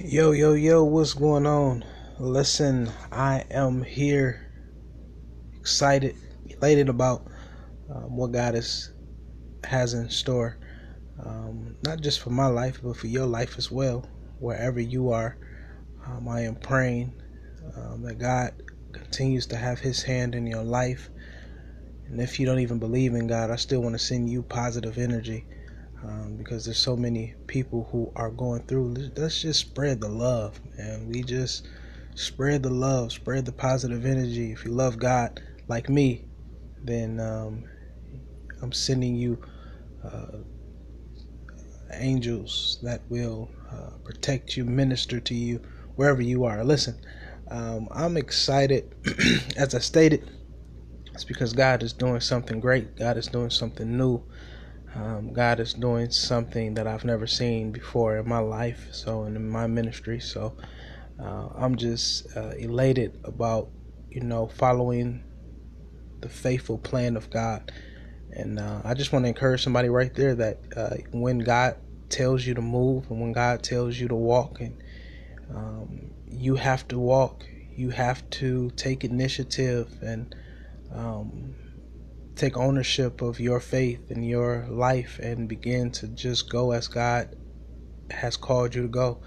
Yo, yo, yo, what's going on? Listen, I am here excited, elated about um, what God is, has in store. Um, not just for my life, but for your life as well. Wherever you are, um, I am praying um, that God continues to have His hand in your life. And if you don't even believe in God, I still want to send you positive energy um, because there's so many people who are going through. Let's just spread the love, and we just spread the love, spread the positive energy. If you love God like me, then um, I'm sending you uh, angels that will uh, protect you, minister to you wherever you are. Listen, um, I'm excited. As I stated, it's because God is doing something great. God is doing something new. Um, God is doing something that I've never seen before in my life, so in my ministry. So uh, I'm just uh, elated about you know following the faithful plan of God, and uh, I just want to encourage somebody right there that uh, when God tells you to move and when God tells you to walk, and um, you have to walk, you have to take initiative and um, take ownership of your faith and your life and begin to just go as God has called you to go.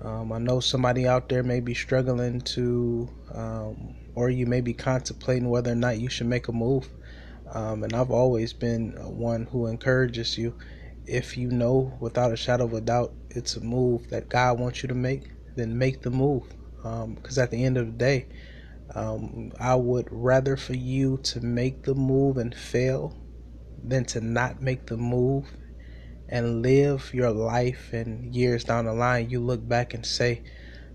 Um, I know somebody out there may be struggling to, um, or you may be contemplating whether or not you should make a move. Um, and I've always been one who encourages you. If you know without a shadow of a doubt it's a move that God wants you to make, then make the move. Because um, at the end of the day, um, I would rather for you to make the move and fail than to not make the move and live your life and years down the line. You look back and say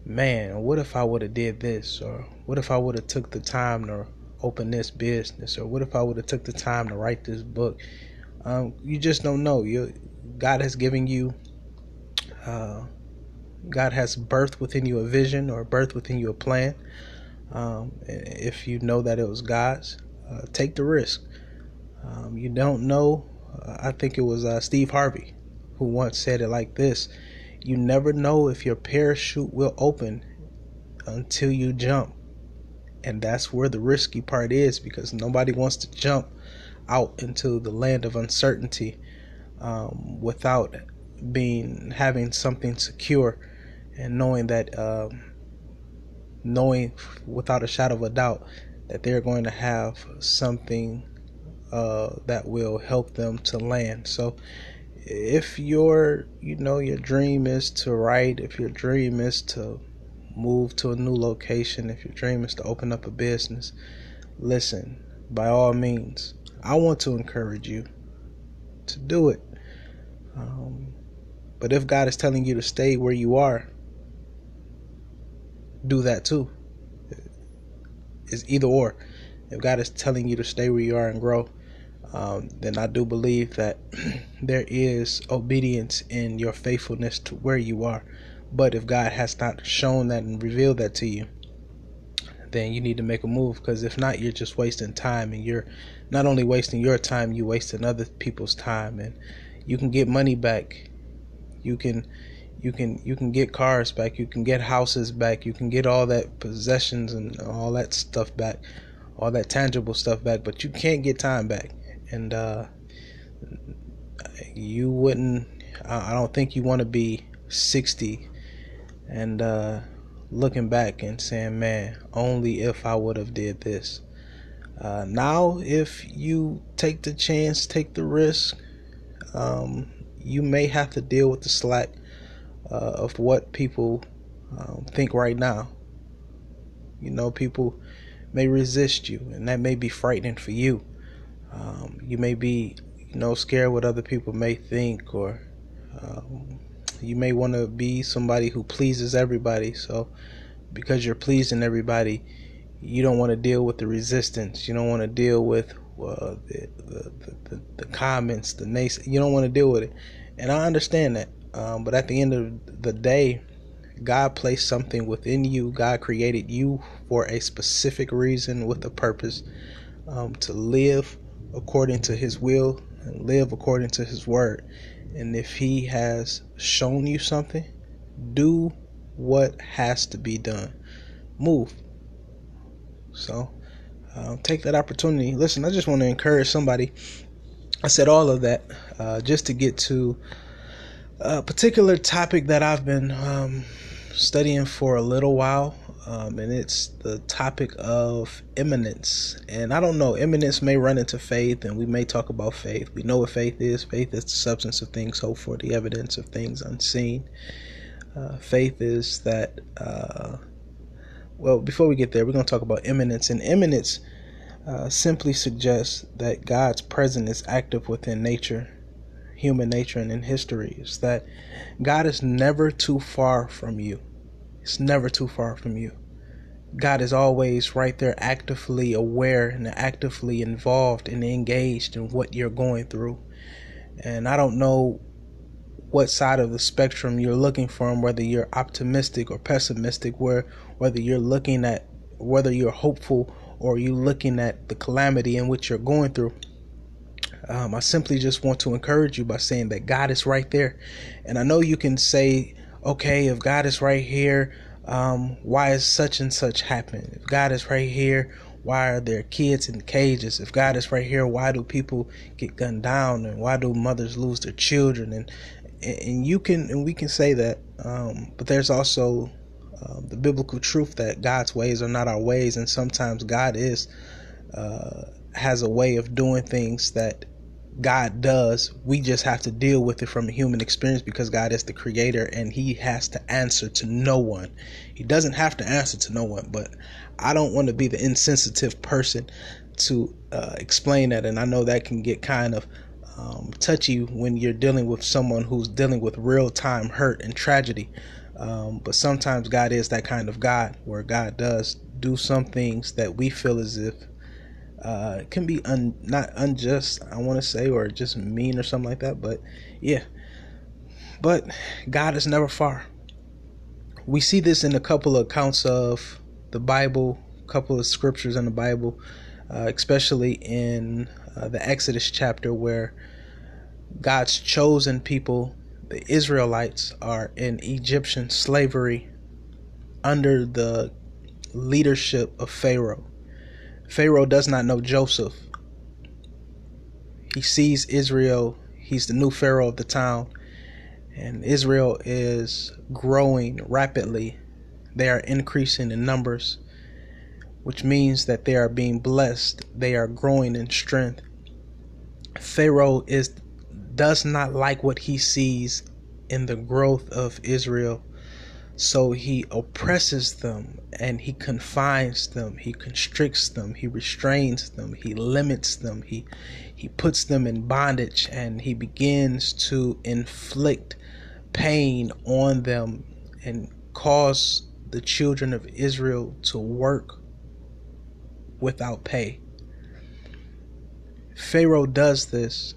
man what if i would have did this? Or what if i would have took the time to open this business? Or what if i would have took the time to write this book? Um, you just don't know. You god has given you uh, god has birthed within you a vision or birthed within you a plan um, if you know that it was God's, uh, take the risk. Um, you don't know. Uh, I think it was uh, Steve Harvey who once said it like this You never know if your parachute will open until you jump. And that's where the risky part is because nobody wants to jump out into the land of uncertainty um, without being having something secure and knowing that um, knowing without a shadow of a doubt that they're going to have something uh, that will help them to land. So, if your you know your dream is to write, if your dream is to move to a new location, if your dream is to open up a business, listen. By all means, I want to encourage you to do it. Um, but if God is telling you to stay where you are, do that too. It's either or. If God is telling you to stay where you are and grow, um, then I do believe that there is obedience in your faithfulness to where you are. But if God has not shown that and revealed that to you, then you need to make a move because if not, you're just wasting time and you're not only wasting your time, you're wasting other people's time. And you can get money back. You can you can you can get cars back you can get houses back you can get all that possessions and all that stuff back all that tangible stuff back but you can't get time back. And uh, you wouldn't i don't think you want to be 60 and uh, looking back and saying man only if i would have did this. Uh, now if you take the chance take the risk um, you may have to deal with the slack uh, of what people um, think right now. You know, people may resist you, and that may be frightening for you. Um, you may be, you know, scared what other people may think, or um, you may want to be somebody who pleases everybody. So, because you're pleasing everybody, you don't want to deal with the resistance. You don't want to deal with uh, the, the, the, the comments, the nays. You don't want to deal with it, and I understand that. Um, but at the end of the day, God placed something within you. God created you for a specific reason with a purpose um, to live according to His will and live according to His word. And if He has shown you something, do what has to be done. Move. So uh, take that opportunity. Listen, I just want to encourage somebody. I said all of that uh, just to get to a particular topic that I've been um, studying for a little while, um, and it's the topic of immanence. And I don't know, immanence may run into faith, and we may talk about faith. We know what faith is. Faith is the substance of things hoped for, the evidence of things unseen. Uh, faith is that. Uh, well, before we get there, we're going to talk about immanence. And immanence uh, simply suggests that God's presence is active within nature human nature and in history is that God is never too far from you. It's never too far from you. God is always right there, actively aware and actively involved and engaged in what you're going through. And I don't know what side of the spectrum you're looking from, whether you're optimistic or pessimistic, where whether you're looking at whether you're hopeful or you looking at the calamity in which you're going through. Um, I simply just want to encourage you by saying that God is right there. And I know you can say, okay, if God is right here, um, why is such and such happening? If God is right here, why are there kids in cages? If God is right here, why do people get gunned down? And why do mothers lose their children? And and you can and we can say that, um, but there's also um, the biblical truth that God's ways are not our ways, and sometimes God is uh, has a way of doing things that God does. We just have to deal with it from a human experience because God is the creator and he has to answer to no one. He doesn't have to answer to no one, but I don't want to be the insensitive person to uh, explain that. And I know that can get kind of um, touchy when you're dealing with someone who's dealing with real time hurt and tragedy. Um, but sometimes God is that kind of God where God does do some things that we feel as if uh, can be un, not unjust, I want to say, or just mean or something like that. But yeah, but God is never far. We see this in a couple of accounts of the Bible, a couple of scriptures in the Bible, uh, especially in uh, the Exodus chapter where God's chosen people, the Israelites, are in Egyptian slavery under the leadership of Pharaoh. Pharaoh does not know Joseph. He sees Israel, he's the new Pharaoh of the town, and Israel is growing rapidly. They are increasing in numbers, which means that they are being blessed. They are growing in strength. Pharaoh is does not like what he sees in the growth of Israel so he oppresses them and he confines them, he constricts them, he restrains them, he limits them, he he puts them in bondage and he begins to inflict pain on them and cause the children of Israel to work without pay. Pharaoh does this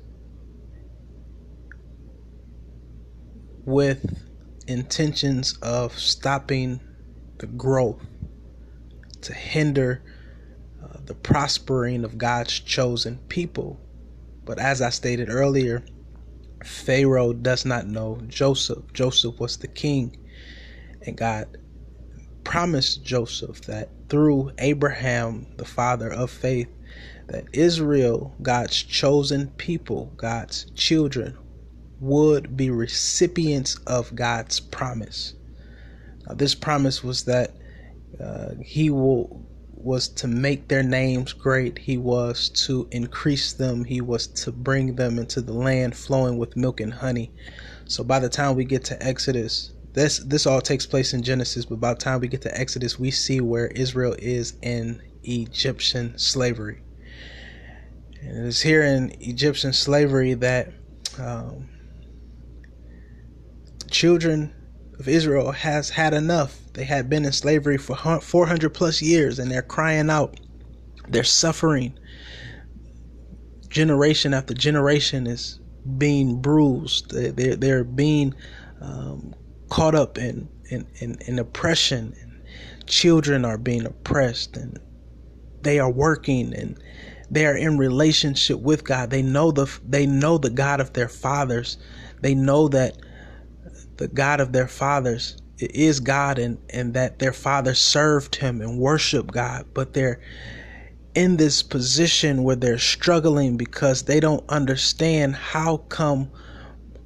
with intentions of stopping the growth, to hinder uh, the prospering of God's chosen people. But as I stated earlier, Pharaoh does not know Joseph. Joseph was the king, and God promised Joseph that through Abraham, the father of faith, that Israel, God's chosen people, God's children, would be recipients of God's promise. Now, this promise was that uh, He will was to make their names great. He was to increase them. He was to bring them into the land flowing with milk and honey. So by the time we get to Exodus, this this all takes place in Genesis, but by the time we get to Exodus, we see where Israel is in Egyptian slavery. And it is here in Egyptian slavery that um, children of Israel has had enough. They had been in slavery for 400 plus years and they're crying out. They're suffering. Generation after generation is being bruised. They're, they're being um, caught up in, in, in, in oppression. And children are being oppressed and they are working and they are in relationship with God. They know the they know the God of their fathers. They know that the God of their fathers is God and, and that their father served him and worshiped God, but they're in this position where they're struggling because they don't understand how come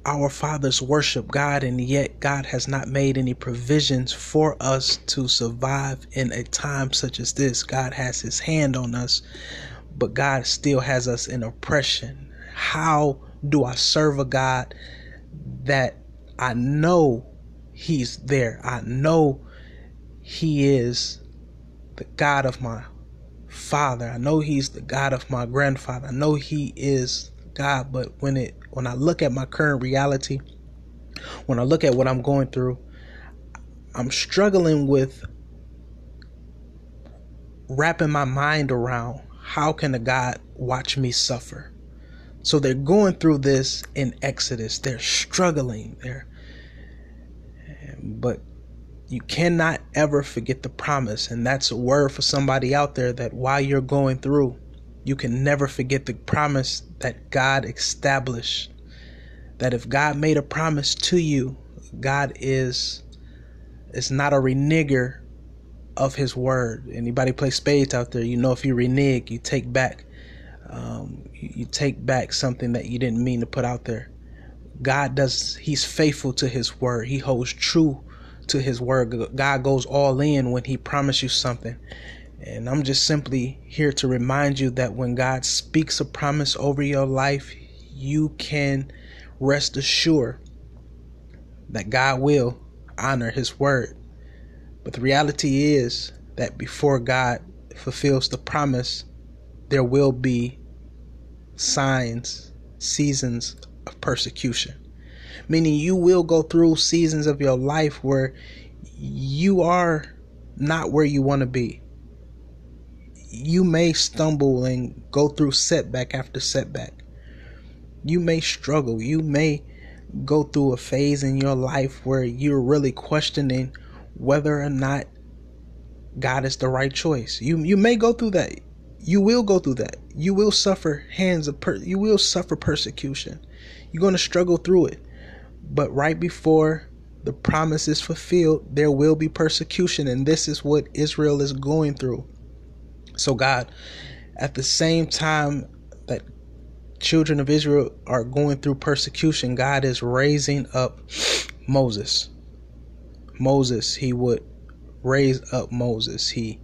our fathers worship God and yet God has not made any provisions for us to survive in a time such as this. God has his hand on us, but God still has us in oppression. How do I serve a God that I know he's there? I know he is the God of my father. I know he's the God of my grandfather. I know he is God, but when it when I look at my current reality, when I look at what I'm going through, I'm struggling with wrapping my mind around how can a God watch me suffer? So they're going through this in Exodus. They're struggling there. But you cannot ever forget the promise. And that's a word for somebody out there that while you're going through, you can never forget the promise that God established. That if God made a promise to you, God is is not a reneger of his word. Anybody play spades out there, you know if you renege, you take back um, you, you take back something that you didn't mean to put out there. God does he's faithful to his word. He holds true to his word. God goes all in when he promises you something. And I'm just simply here to remind you that when God speaks a promise over your life, you can rest assured that God will honor his word. But the reality is that before God fulfills the promise, there will be signs, seasons of persecution meaning you will go through seasons of your life where you are not where you want to be. You may stumble and go through setback after setback. You may struggle. You may go through a phase in your life where you're really questioning whether or not God is the right choice. You you may go through that. You will go through that. You will suffer hands of per- you will suffer persecution. You're going to struggle through it. But right before the promise is fulfilled, there will be persecution, and this is what Israel is going through. So, God, at the same time that children of Israel are going through persecution, God is raising up Moses. Moses, he would raise up Moses. He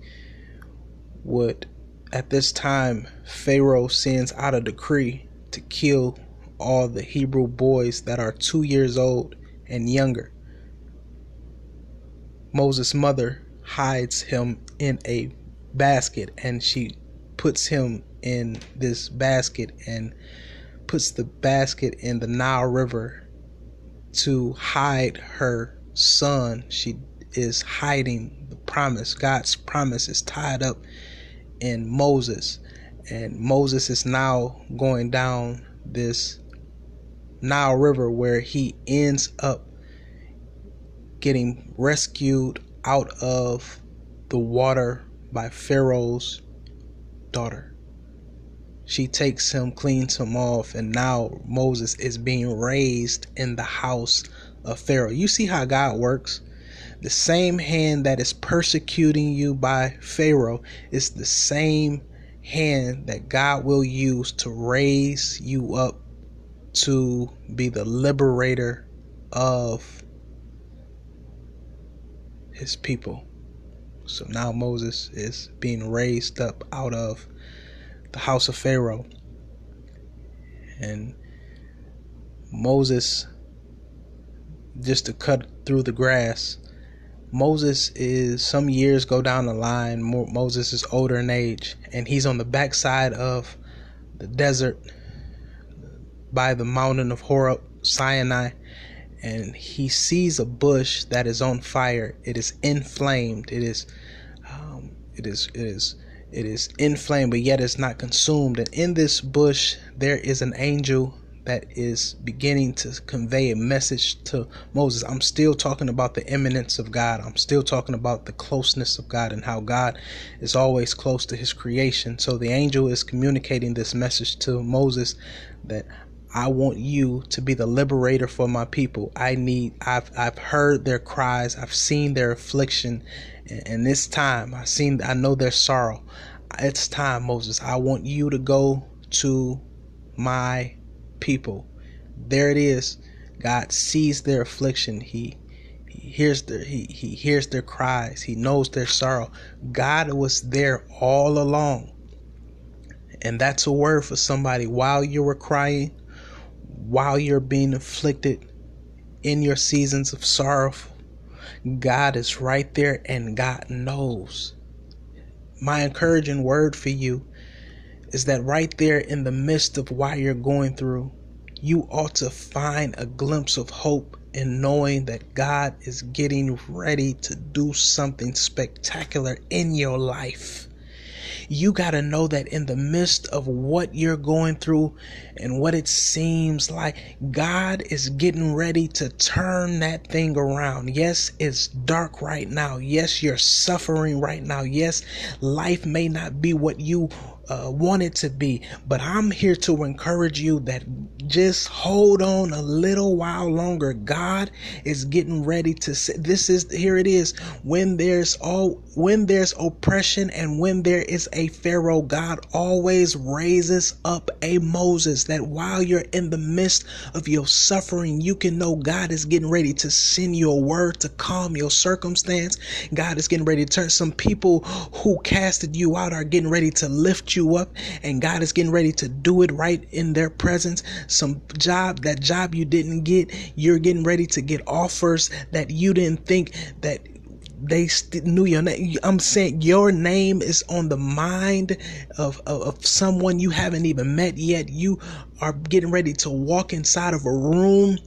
would, at this time, Pharaoh sends out a decree to kill all the Hebrew boys that are two years old and younger. Moses' mother hides him in a basket and she puts him in this basket and puts the basket in the Nile River to hide her son. She is hiding the promise. God's promise is tied up in Moses. And Moses is now going down this Nile River where he ends up getting rescued out of the water by Pharaoh's daughter. She takes him, cleans him off, and now Moses is being raised in the house of Pharaoh. You see how God works? The same hand that is persecuting you by Pharaoh is the same hand that God will use to raise you up to be the liberator of his people. So now Moses is being raised up out of the house of Pharaoh. And Moses, just to cut through the grass, Moses is some years go down the line. Moses is older in age, and he's on the backside of the desert by the mountain of Horeb, Sinai, and he sees a bush that is on fire. It is inflamed. It is, um, it is, it is, it is inflamed, but yet it's not consumed. And in this bush, there is an angel that is beginning to convey a message to Moses. I'm still talking about the immanence of God. I'm still talking about the closeness of God and how God is always close to his creation. So the angel is communicating this message to Moses that I want you to be the liberator for my people. I need I've I've heard their cries, I've seen their affliction, and this time I seen I know their sorrow. It's time, Moses. I want you to go to my people. There it is. God sees their affliction. He he hears their he, he hears their cries. He knows their sorrow. God was there all along. And that's a word for somebody while you were crying, while you're being afflicted in your seasons of sorrow, God is right there and God knows. My encouraging word for you is that right there in the midst of why you're going through, you ought to find a glimpse of hope in knowing that God is getting ready to do something spectacular in your life you got to know that in the midst of what you're going through and what it seems like, God is getting ready to turn that thing around. Yes, it's dark right now. Yes, you're suffering right now. Yes, life may not be what you uh, want it to be. But I'm here to encourage you that just hold on a little while longer. God is getting ready to say, this is, here it is. When there's all, when there's oppression and when there is a Pharaoh, God always raises up a Moses that while you're in the midst of your suffering, you can know God is getting ready to send you a word to calm your circumstance. God is getting ready to turn some people who casted you out are getting ready to you up and God is getting ready to do it right in their presence. Some job, that job you didn't get, you're getting ready to get offers that you didn't think that they st- knew your name. I'm saying your name is on the mind of, of, of, someone you haven't even met yet. You are getting ready to walk inside of a room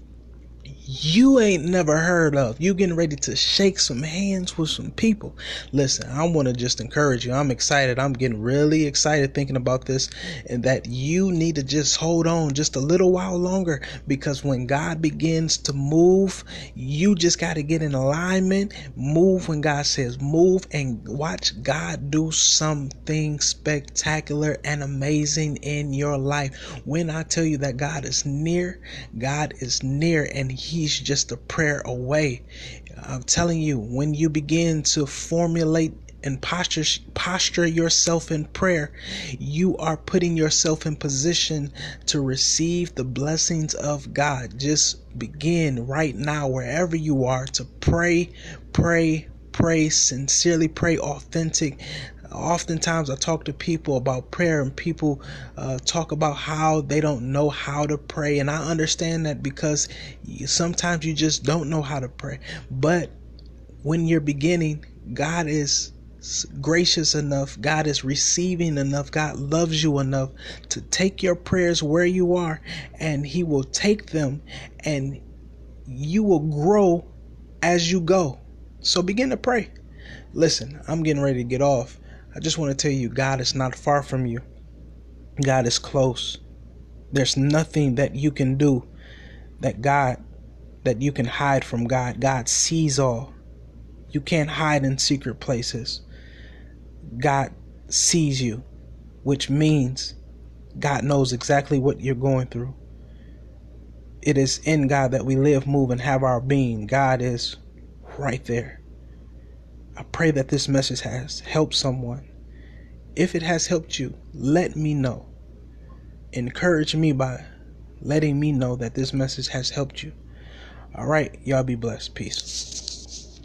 you ain't never heard of. You getting ready to shake some hands with some people. Listen, I want to just encourage you. I'm excited. I'm getting really excited thinking about this and that you need to just hold on just a little while longer because when God begins to move, you just got to get in alignment. Move when God says move and watch God do something spectacular and amazing in your life. When I tell you that God is near, God is near and he He's just a prayer away. I'm telling you, when you begin to formulate and posture posture yourself in prayer, you are putting yourself in position to receive the blessings of God. Just begin right now, wherever you are, to pray, pray, pray, sincerely pray, authentic oftentimes I talk to people about prayer and people uh, talk about how they don't know how to pray. And I understand that because sometimes you just don't know how to pray. But when you're beginning, God is gracious enough, God is receiving enough, God loves you enough to take your prayers where you are and He will take them and you will grow as you go. So begin to pray. Listen, I'm getting ready to get off. I just want to tell you, God is not far from you. God is close. There's nothing that you can do that God, that you can hide from God. God sees all. You can't hide in secret places. God sees you, which means God knows exactly what you're going through. It is in God that we live, move, and have our being. God is right there. I pray that this message has helped someone. If it has helped you, let me know. Encourage me by letting me know that this message has helped you. All right, y'all be blessed. Peace.